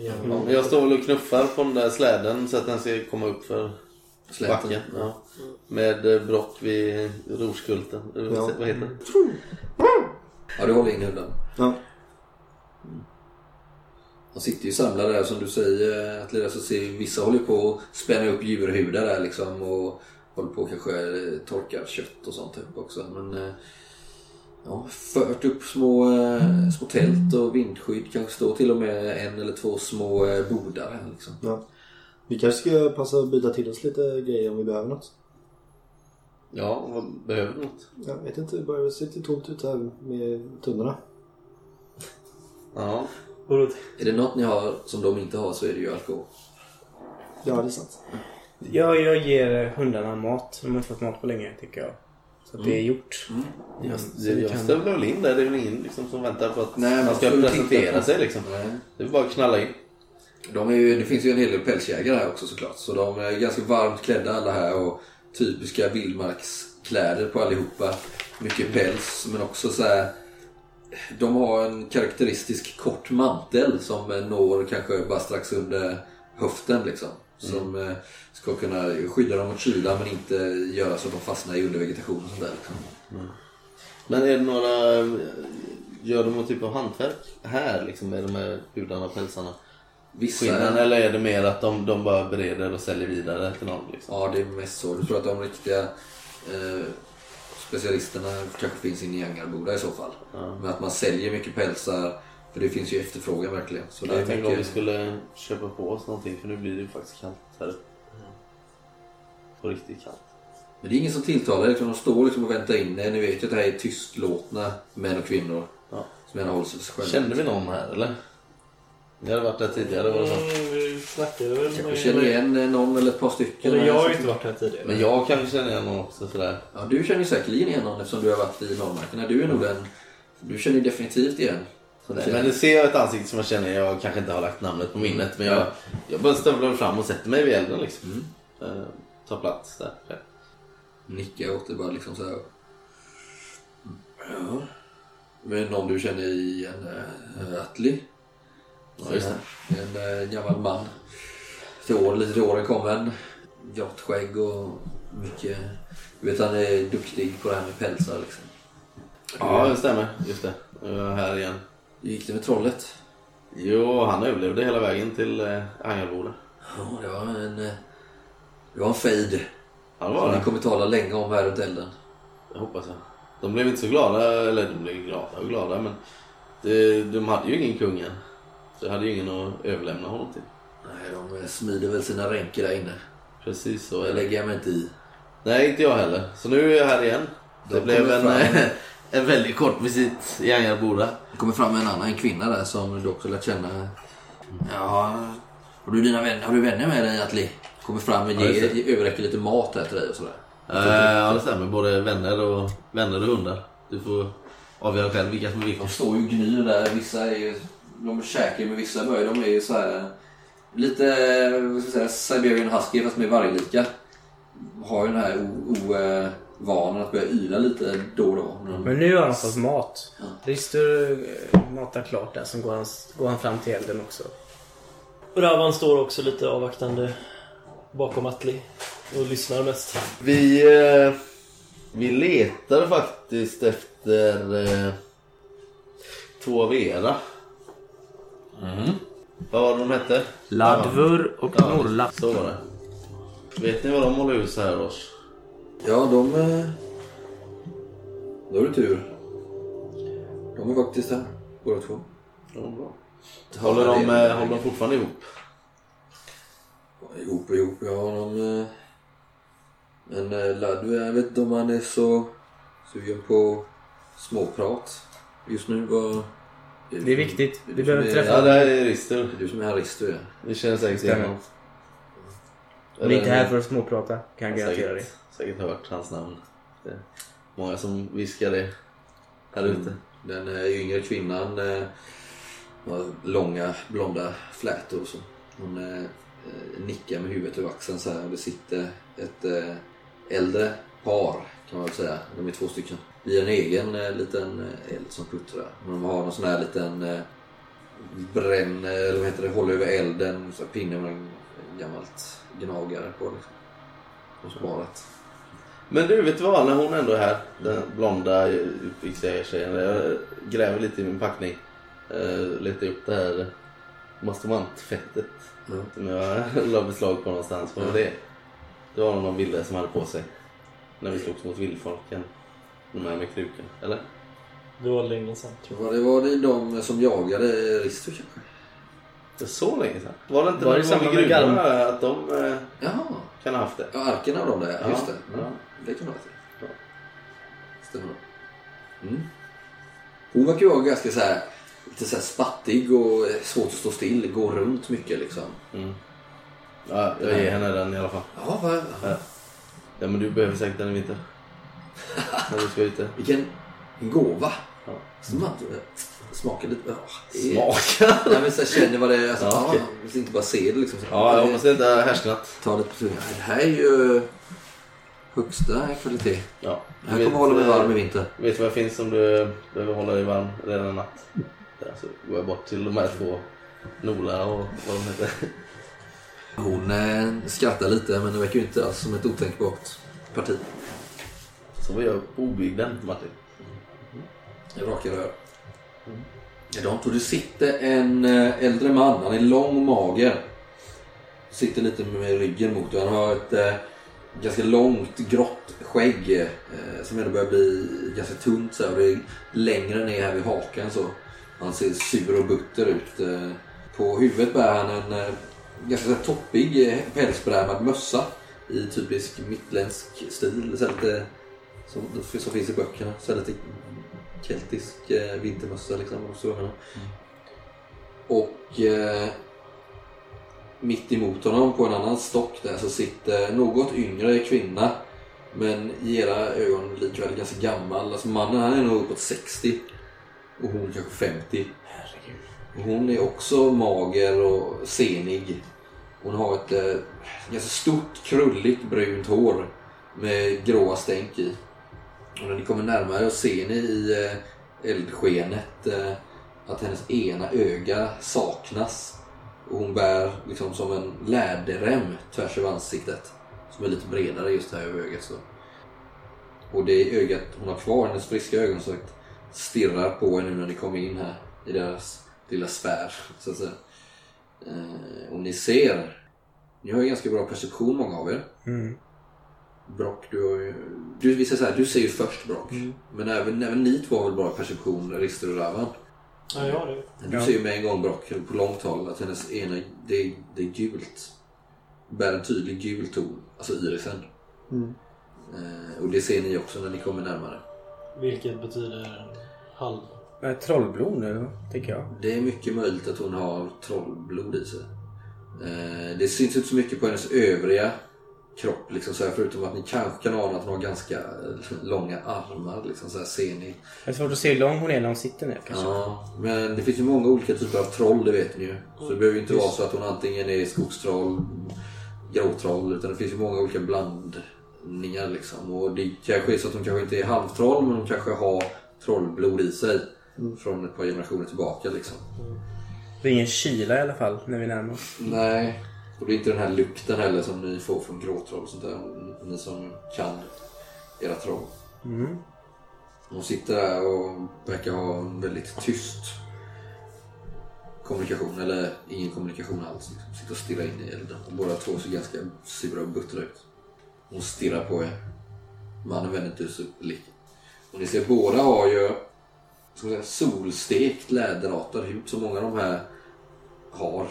Gärna. Ja, jag står väl och knuffar på den där släden så att den ska komma upp för Släten. backen. Ja. Med eh, Brock vid Rorskulten. Vad- Ja. Vad heter det? Ja, du håller in hunden. Ja. De sitter ju samlade där som du säger. Att så vissa håller på att spänna upp djurhudar där liksom. Och håller på kanske eh, torkar kött och sånt typ också. Men eh, ja, fört upp små, eh, små tält och vindskydd. Kanske står till och med en eller två små bodar här liksom. Ja. Vi kanske ska passa att byta till oss lite grejer om vi behöver något. Ja, vad behöver du något? Jag vet inte, det börjar se lite tomt ut här med tunnorna. Ja. Är det något ni har som de inte har så är det ju alkohol. Ja, det är sant. Ja, jag ger hundarna mat. De har inte fått mat på länge tycker jag. Så att det är gjort. Jag, så vi jag kan- ställer väl in där. Det är väl ingen liksom, som väntar på att Nej, man ska presentera sig liksom. Nej. Det är bara att knalla in. De är ju, det finns ju en hel del pälsjägare här också såklart. Så de är ganska varmt klädda alla här och typiska vildmarkskläder på allihopa. Mycket päls men också så här. De har en karaktäristisk kort mantel som eh, når kanske bara strax under höften liksom. Som eh, ska kunna skydda dem mot kyla men inte göra så att de fastnar i undervegetation och sånt där. Liksom. Men är det några... Gör de någon typ av hantverk här liksom med de här hudarna och pälsarna? Vissa Skinnen eller är det mer att de, de bara bereder och säljer vidare till någon? Liksom? Ja, det är mest så. Du tror att de riktiga eh, specialisterna kanske finns inne i Angarboda i så fall. Men att man säljer mycket pälsar, för det finns ju efterfrågan verkligen. Så det Jag tänkte om vi skulle köpa på oss någonting för nu blir det ju faktiskt kallt här uppe. På riktigt kallt. Men det är ingen som tilltalar liksom, De står liksom och väntar in er. Ni vet ju att det här är tystlåtna män och kvinnor. Ja. Som gärna håller sig för sig själva. Kände vi någon här eller? Ni hade varit där tidigare var det så? Mm, vi snackade väl Kanske känner igen eh, någon eller ett par stycken. Eller jag har ju inte varit här tidigare. Men jag kanske känner igen någon också sådär. Ja, du känner ju säkerligen igen någon eftersom du har varit i Norrmarkerna. Du är nog den... Du känner ju definitivt igen. Nej, men nu ser jag ett ansikte som jag känner, jag kanske inte har lagt namnet på minnet men jag, jag bara stövlar fram och sätter mig vid elden liksom. Eh, tar plats där. Nickar åt det bara liksom så här. Ja. Men någon du känner igen, äh, Atli. Ja, just det. En äh, gammal man. År, lite till åren kommen. Grått skägg och mycket... Du vet han är duktig på det här med pälsar liksom. Ja, det stämmer. Just det. Jag är här igen. Hur gick det med trollet? Jo, han överlevde hela vägen till eh, Angelboda. Ja, det var en... eh, Det var en fejd. Ja, det Som var ni det. kommer tala länge om här runt elden. Det hoppas jag. De blev inte så glada, eller de blev glada och glada men det, de hade ju ingen kung än. Så jag hade ju ingen att överlämna honom till. Nej, de eh, smider väl sina ränker där inne. Precis så Det det. lägger jag mig inte i. Nej, inte jag heller. Så nu är jag här igen. Det De blev kommer en, fram. eh, en väldigt kort visit i Angelboda. Det kommer fram en annan kvinna där som du också lärt känna. Ja, har du dina vänner, har du vänner med dig Atli? Kommer fram och Ja, ger, överräcker lite mat här till dig och sådär. Eh, ja, det stämmer. Både vänner och, vänner och hundar. Du får avgöra själv vilka som är vilka. De står ju gnyr där. Vissa är de käkar ju med vissa böj. De är ju så här lite, vad ska jag säga, Siberian Husky fast med varglika. Har ju den här ovanan att börja yla lite då och då. Men Men nu har han fått mat. Rister eh, matar klart där. Sen går han, går han fram till elden också. Ravan står också lite avvaktande bakom Atli och lyssnar mest. Vi, eh, vi letar faktiskt efter eh, två era. Vad var det de hette? Ladvur och Ja, Norla. Så var det. Vet ni vad de håller hus här hos? Ja, de... eh, Då är det tur. De är faktiskt här, båda två. Ja, bra. Håller de, eh, håller de fortfarande ihop? Ihop och ihop, ja de... eh, Men eh, Ludwig, jag vet inte om han är så sugen på småprat just nu. Vad... Det är viktigt. Du behöver är- träffa Ja, det här är är du som är här Risto ja. Vi känner säkert igen honom. Vi är inte här för att småprata, kan jag garantera dig. säkert, hört hans namn. Det är många som viskar det här ute. Den eh, yngre kvinnan eh, har långa blonda flätor och så. Hon eh, eh, nickar med huvudet över axeln så här det sitter ett äldre par kan man väl säga. De är två stycken. I en egen eh, liten eh, eld som puttrar. De har någon sån här liten eh, bränn, eller vad heter det, håller över elden, så pinne med en gammalt gnagare på liksom. Och sparat. Men du, vet du vad? När hon ändå är här, den blonda utbyxjägartjejen. Jag gräver lite i min packning. Uh, letar upp det här mastomantfettet Mm. som jag la beslag på någonstans. Vad var det? Det var någon ville som hade på sig när vi slogs mot vildfolken. De här med kruken, eller? Det var länge sedan tror Var det, var det de som jagade Risto kanske? Det är så länge sedan. Var det inte Var det samma med gruvorna att de eh, Jaha. kan ha haft det? Ja, arken av dem där, Ja, just det. ja. Mm. Det kan vara det. Stämmer nog. Mm. Hon verkar ju vara ganska så här, lite så här spattig och svårt att stå still, gå runt mycket liksom. Mm. Ja, jag ger henne den i alla fall. Ja, vad, Ja. Ja, men du behöver säkert den i vinter. när du ska ute. vilken gåva. Ja. Smak, smakar lite... Ja, det är- Smaka! Ja, men så känner vad det är. Alltså, Ja, okay. Inte bara se det liksom. Så, Ja, jag det- hoppas det inte har härsknat. Ta lite på tungan. Det här är ju högsta kvalitet. Ja. Det här kommer hålla mig varm i vinter. Vet du vad det finns om du behöver hålla dig varm redan en natt? Där så går jag bort till de här två Nola och vad de heter. Hon eh, skrattar lite men det verkar ju inte alls som ett otänkbart parti. Så var gör på obygden, Martin. Mm. Raka rör. Mm. Likadant. Och det sitter en eh, äldre man. Han är lång och mager. Sitter lite med ryggen mot dig. Han har ett eh, ganska långt grått skägg eh, som ändå börjar bli ganska tunt. Så här, det är längre ner här vid hakan. Så. Han ser sur och butter ut. Eh, på huvudet bär han en eh, ganska så här, toppig eh, pälsbrämad mössa i typisk mittländsk stil. Så här, lite, som, som finns i böckerna. Så lite keltisk eh, vintermössa liksom. Och, så, och eh, mitt emot honom på en annan stock där så sitter något yngre kvinna. Men i era ögon likväl ganska gammal. Alltså mannen han är nog uppåt 60. Och hon kanske 50. Och hon är också mager och senig. Hon har ett eh, ganska stort krulligt brunt hår med gråa stänk i. Och när ni kommer närmare och ser ni i eh, eldskenet eh, att hennes ena öga saknas. Och hon bär liksom som en läderrem tvärs över ansiktet. Som är lite bredare just här över ögat. Så. Och det ögat hon har kvar, hennes friska ögon, så stirrar på er nu när ni kommer in här i deras lilla sfär. Så att säga. Eh, och ni ser, ni har ju ganska bra perception många av er. Mm. Brock, du har ju... Du, vi säger så här, du ser ju först Brock. Men även, även ni två har väl bra perception, Rister och Ravan. Ja, jag har det. Du Ja. ser ju med en gång Brock på långt håll att hennes ena, det, är- det är gult. Bär en tydlig gul ton, alltså irisen. Mm. Eh, och det ser ni också när ni kommer närmare. Vilket betyder halv. Eh, Trollblod nu, tänker jag. Det är mycket möjligt att hon har trollblod i sig. Eh, det syns inte så mycket på hennes övriga kropp. Liksom så här, förutom att ni kanske kan ana att hon har ganska eh, långa armar. Liksom så här, ser ni. Det är svårt att se hur lång hon är när hon sitter ner kanske. Ja, men det finns ju många olika typer av troll, det vet ni ju. Så det behöver ju inte vara så att hon antingen är skogstroll, gråtroll, utan det finns ju många olika blandningar liksom. Och det kanske är så att hon kanske inte är halvtroll, men hon kanske har trollblod i sig. Från ett par generationer tillbaka liksom. Det är ingen kyla i alla fall när vi närmar oss. Nej, och det är inte den här lukten heller som ni får från gråtroll och sånt där. Ni som kan era troll. Mm. Hon sitter där och verkar ha en väldigt tyst kommunikation, eller ingen kommunikation alls. Liksom. Sitter och stirrar in i elden. Och båda två ser ganska sura och buttra ut. Hon stirrar på er. Mannen vänder inte upp blicken. Och ni ser båda har ju ska man säga, solstekt läderartad hud som många av de här har.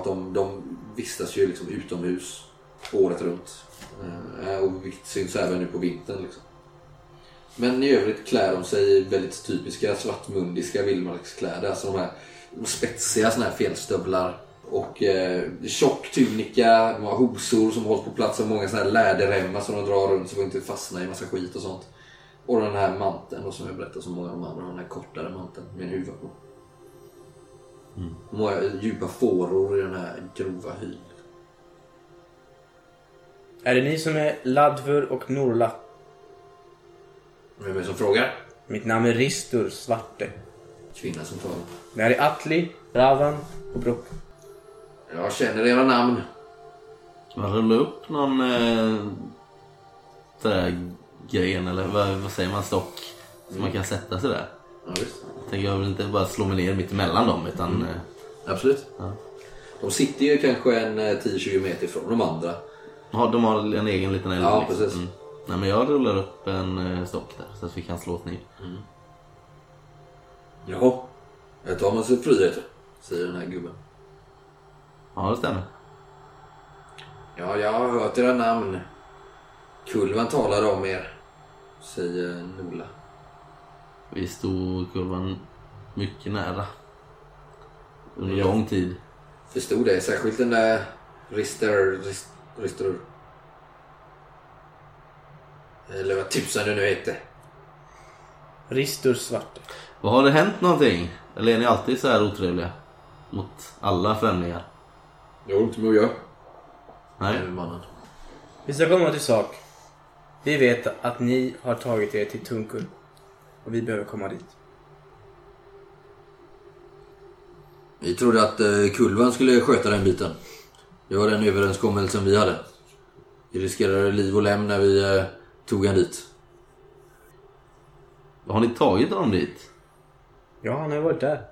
Att de, de vistas ju liksom utomhus året runt. Eh, och vilket syns även nu på vintern. Liksom. Men i övrigt klär de sig i väldigt typiska svartmundiska vildmarkskläder. Alltså de här spetsiga såna här fjällstövlar. Och eh, tjock tunika, de har hosor som hålls på plats av många såna här läderremmar som de drar runt så de inte fastnar i massa skit och sånt. Och den här manteln då, som jag berättade som många av de andra, den här kortare manteln med en huva på. Många djupa fåror i den här grova hyn. Är det ni som är Ladvur och Norla? Vem är det som frågar? Mitt namn är Ristur Svarte. Kvinna som talar. Det här är Atli, Ravan och Brok. Jag känner era namn. Man rullar upp någon eh, där gren eller vad, vad säger man, stock som man kan sätta sig där. Ja, visst. Tänker jag vill inte bara slå mig ner mitt emellan dem utan eh, Absolut. Ja. De sitter ju kanske en eh, 10-20 meter ifrån de andra. har, de har en egen liten eld. Ja, liksom. precis. Nej men jag rullar upp en eh, stock där så att vi kan slå oss ner. Jaha. Jag tar man sig friheter, säger den här gubben. Ja det stämmer. Ja, jag har hört era namn. Kulvan talade om er, säger Nola. Vi stod kurvan mycket nära. Under lång tid. Förstod det, särskilt den där Rister... Rist- Rister... Eller vad tusan det nu heter. Ristur Svarte. Vad har det hänt någonting? Eller är ni alltid så här otrevliga? Mot alla främlingar? Det har inte med att göra. Nej. mannen. Vi ska komma till sak. Vi vet att ni har tagit er till Tunkur. Och vi behöver komma dit. Vi trodde att eh, Kulvan skulle sköta den biten. Det var den överenskommelsen vi hade. Vi riskerade liv och lem när vi eh, tog han dit. Har ni tagit dem dit? Ja, han har varit där.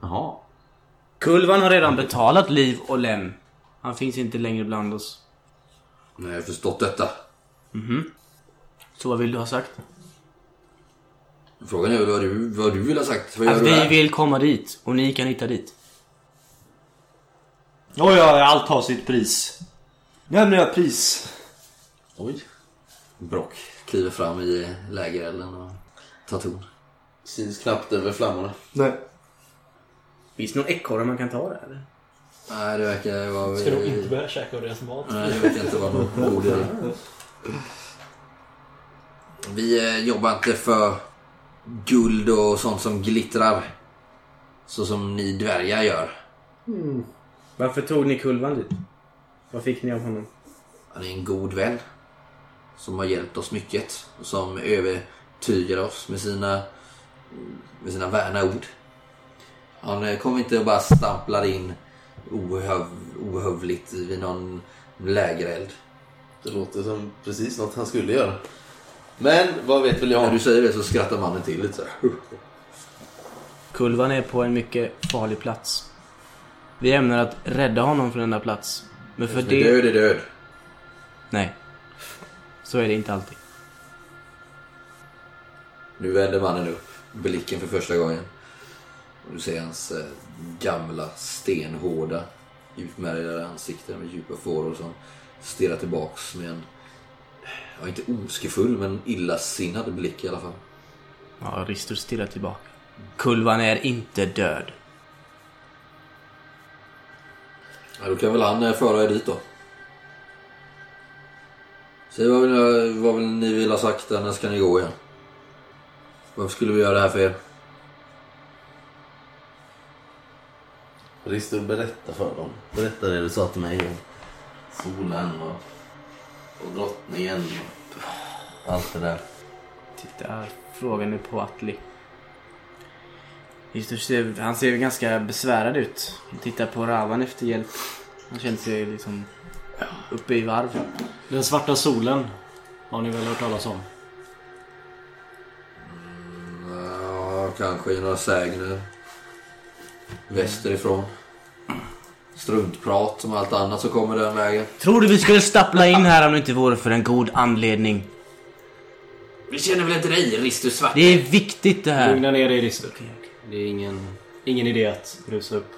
Jaha. Kulvan har redan betalat liv och lem. Han finns inte längre bland oss. Nej, jag har förstått detta. Så vad vill du ha sagt? Frågan är väl vad du, vad du vill ha sagt. Vad gör Att du vi här? vill komma dit och ni kan hitta dit. Ja, ja, allt har sitt pris. Nämner jag pris. Oj. Brock kliver fram i lägerelden och tar ton. Syns knappt över flammorna. Nej. Finns det någon ekorre man kan ta där eller? Nej, det verkar vara... Ska nog inte börja käka av deras mat. Nej, det verkar inte vara någon god idé. Vi eh, jobbar inte för guld och sånt som glittrar. Så som ni dvärgar gör. Varför tog ni Kulvan dit? Vad fick ni av honom? Han är en god vän. Som har hjälpt oss mycket. Och som övertygar oss med sina, med sina värna ord. Han eh, kommer inte att bara stampla in ohöv, ohövligt vid någon lägereld. Det låter som precis något han skulle göra. Men vad vet väl När jag? du säger det så skrattar mannen till lite så här. Kulvan är på en mycket farlig plats. Vi ämnar att rädda honom från denna plats. Men för det... död är död. Nej. Så är det inte alltid. Nu vänder mannen upp blicken för första gången. Du ser hans eh, gamla stenhårda utmärglade ansikte med djupa fåror som stirrar tillbaks med en, ja inte ondskefull men illasinnad blick i alla fall. Ja, Ristur stirrar tillbaka. Kulvan är inte död. Ja, då kan väl han eh, föra er dit då. Säg vad, vill, vad vill ni vill ha sagt, när ska ni gå igen? Varför skulle vi göra det här för er? Ristur, berätta för dem. Berätta det du sa till mig om solen och, och drottningen och allt det där. Titta frågan på Atli. Ser, han ser ganska besvärad ut. Han tittar på Ravan efter hjälp. Han känner sig liksom uppe i varv. Den svarta solen har ni väl hört talas om? Ja, kanske i några sägner. Västerifrån. Struntprat som allt annat så kommer den vägen. Tror du vi skulle stappla in här om det inte vore för en god anledning? Vi känner väl inte dig, Ristus Svart? Det är viktigt det här. Lugna ner dig Rister. Det är ingen, ingen idé att rusa upp.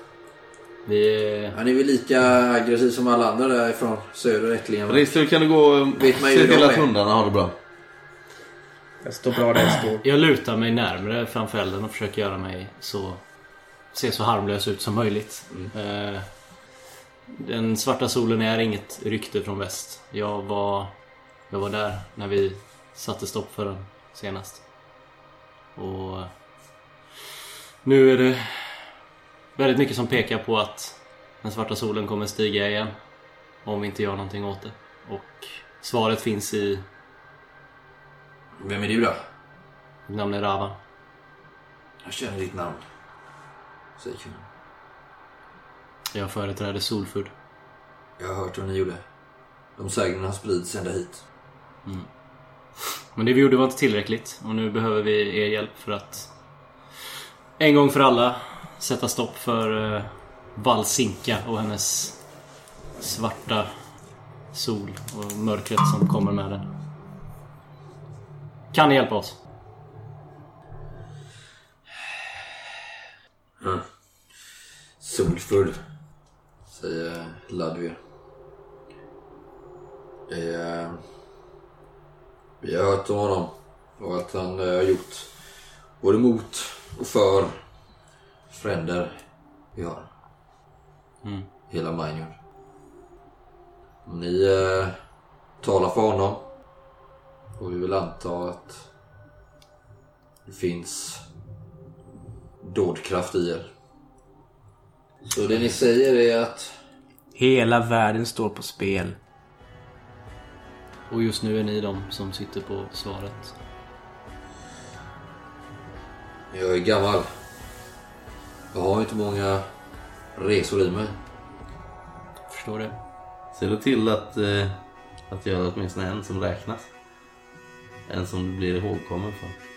Vi... Han är väl lika aggressiv som alla andra därifrån söder ättlingen. va? Rister, kan du gå och se till att är. hundarna har det bra? Jag står bra där jag står. Jag lutar mig närmre framför elden och försöker göra mig så... Se så harmlös ut som möjligt. Eh, den svarta solen är inget rykte från väst. Jag var... Jag var där när vi satte stopp för den senast. Och... Nu är det väldigt mycket som pekar på att den svarta solen kommer stiga igen. Om vi inte gör någonting åt det. Och svaret finns i Vem är du då? mitt namn är Ravan. Jag känner ditt namn. Säger kvinnan. Jag företräder Solfurd. Jag har hört vad ni gjorde. De sägnerna har spridits ända hit. Men det vi gjorde var inte tillräckligt och nu behöver vi er hjälp för att en gång för alla sätta stopp för uh, Valsinka och hennes svarta sol och mörkret som kommer med den. Kan ni hjälpa oss? Solfull. Säger Ladvir. Det är... Vi har hört om honom. Och att han eh, har gjort både mot och för fränder vi har. Mm. Hela Minor. Ni eh, talar för honom. Och vi vill anta att det finns dådkraft i er. Så det ni säger är att Hela världen står på spel. Och just nu är ni de som sitter på svaret. jag är gammal. Jag har inte många resor i mig. Förstår det? Se då till att, eh, att göra åtminstone en som räknas. En som du blir ihågkommen för.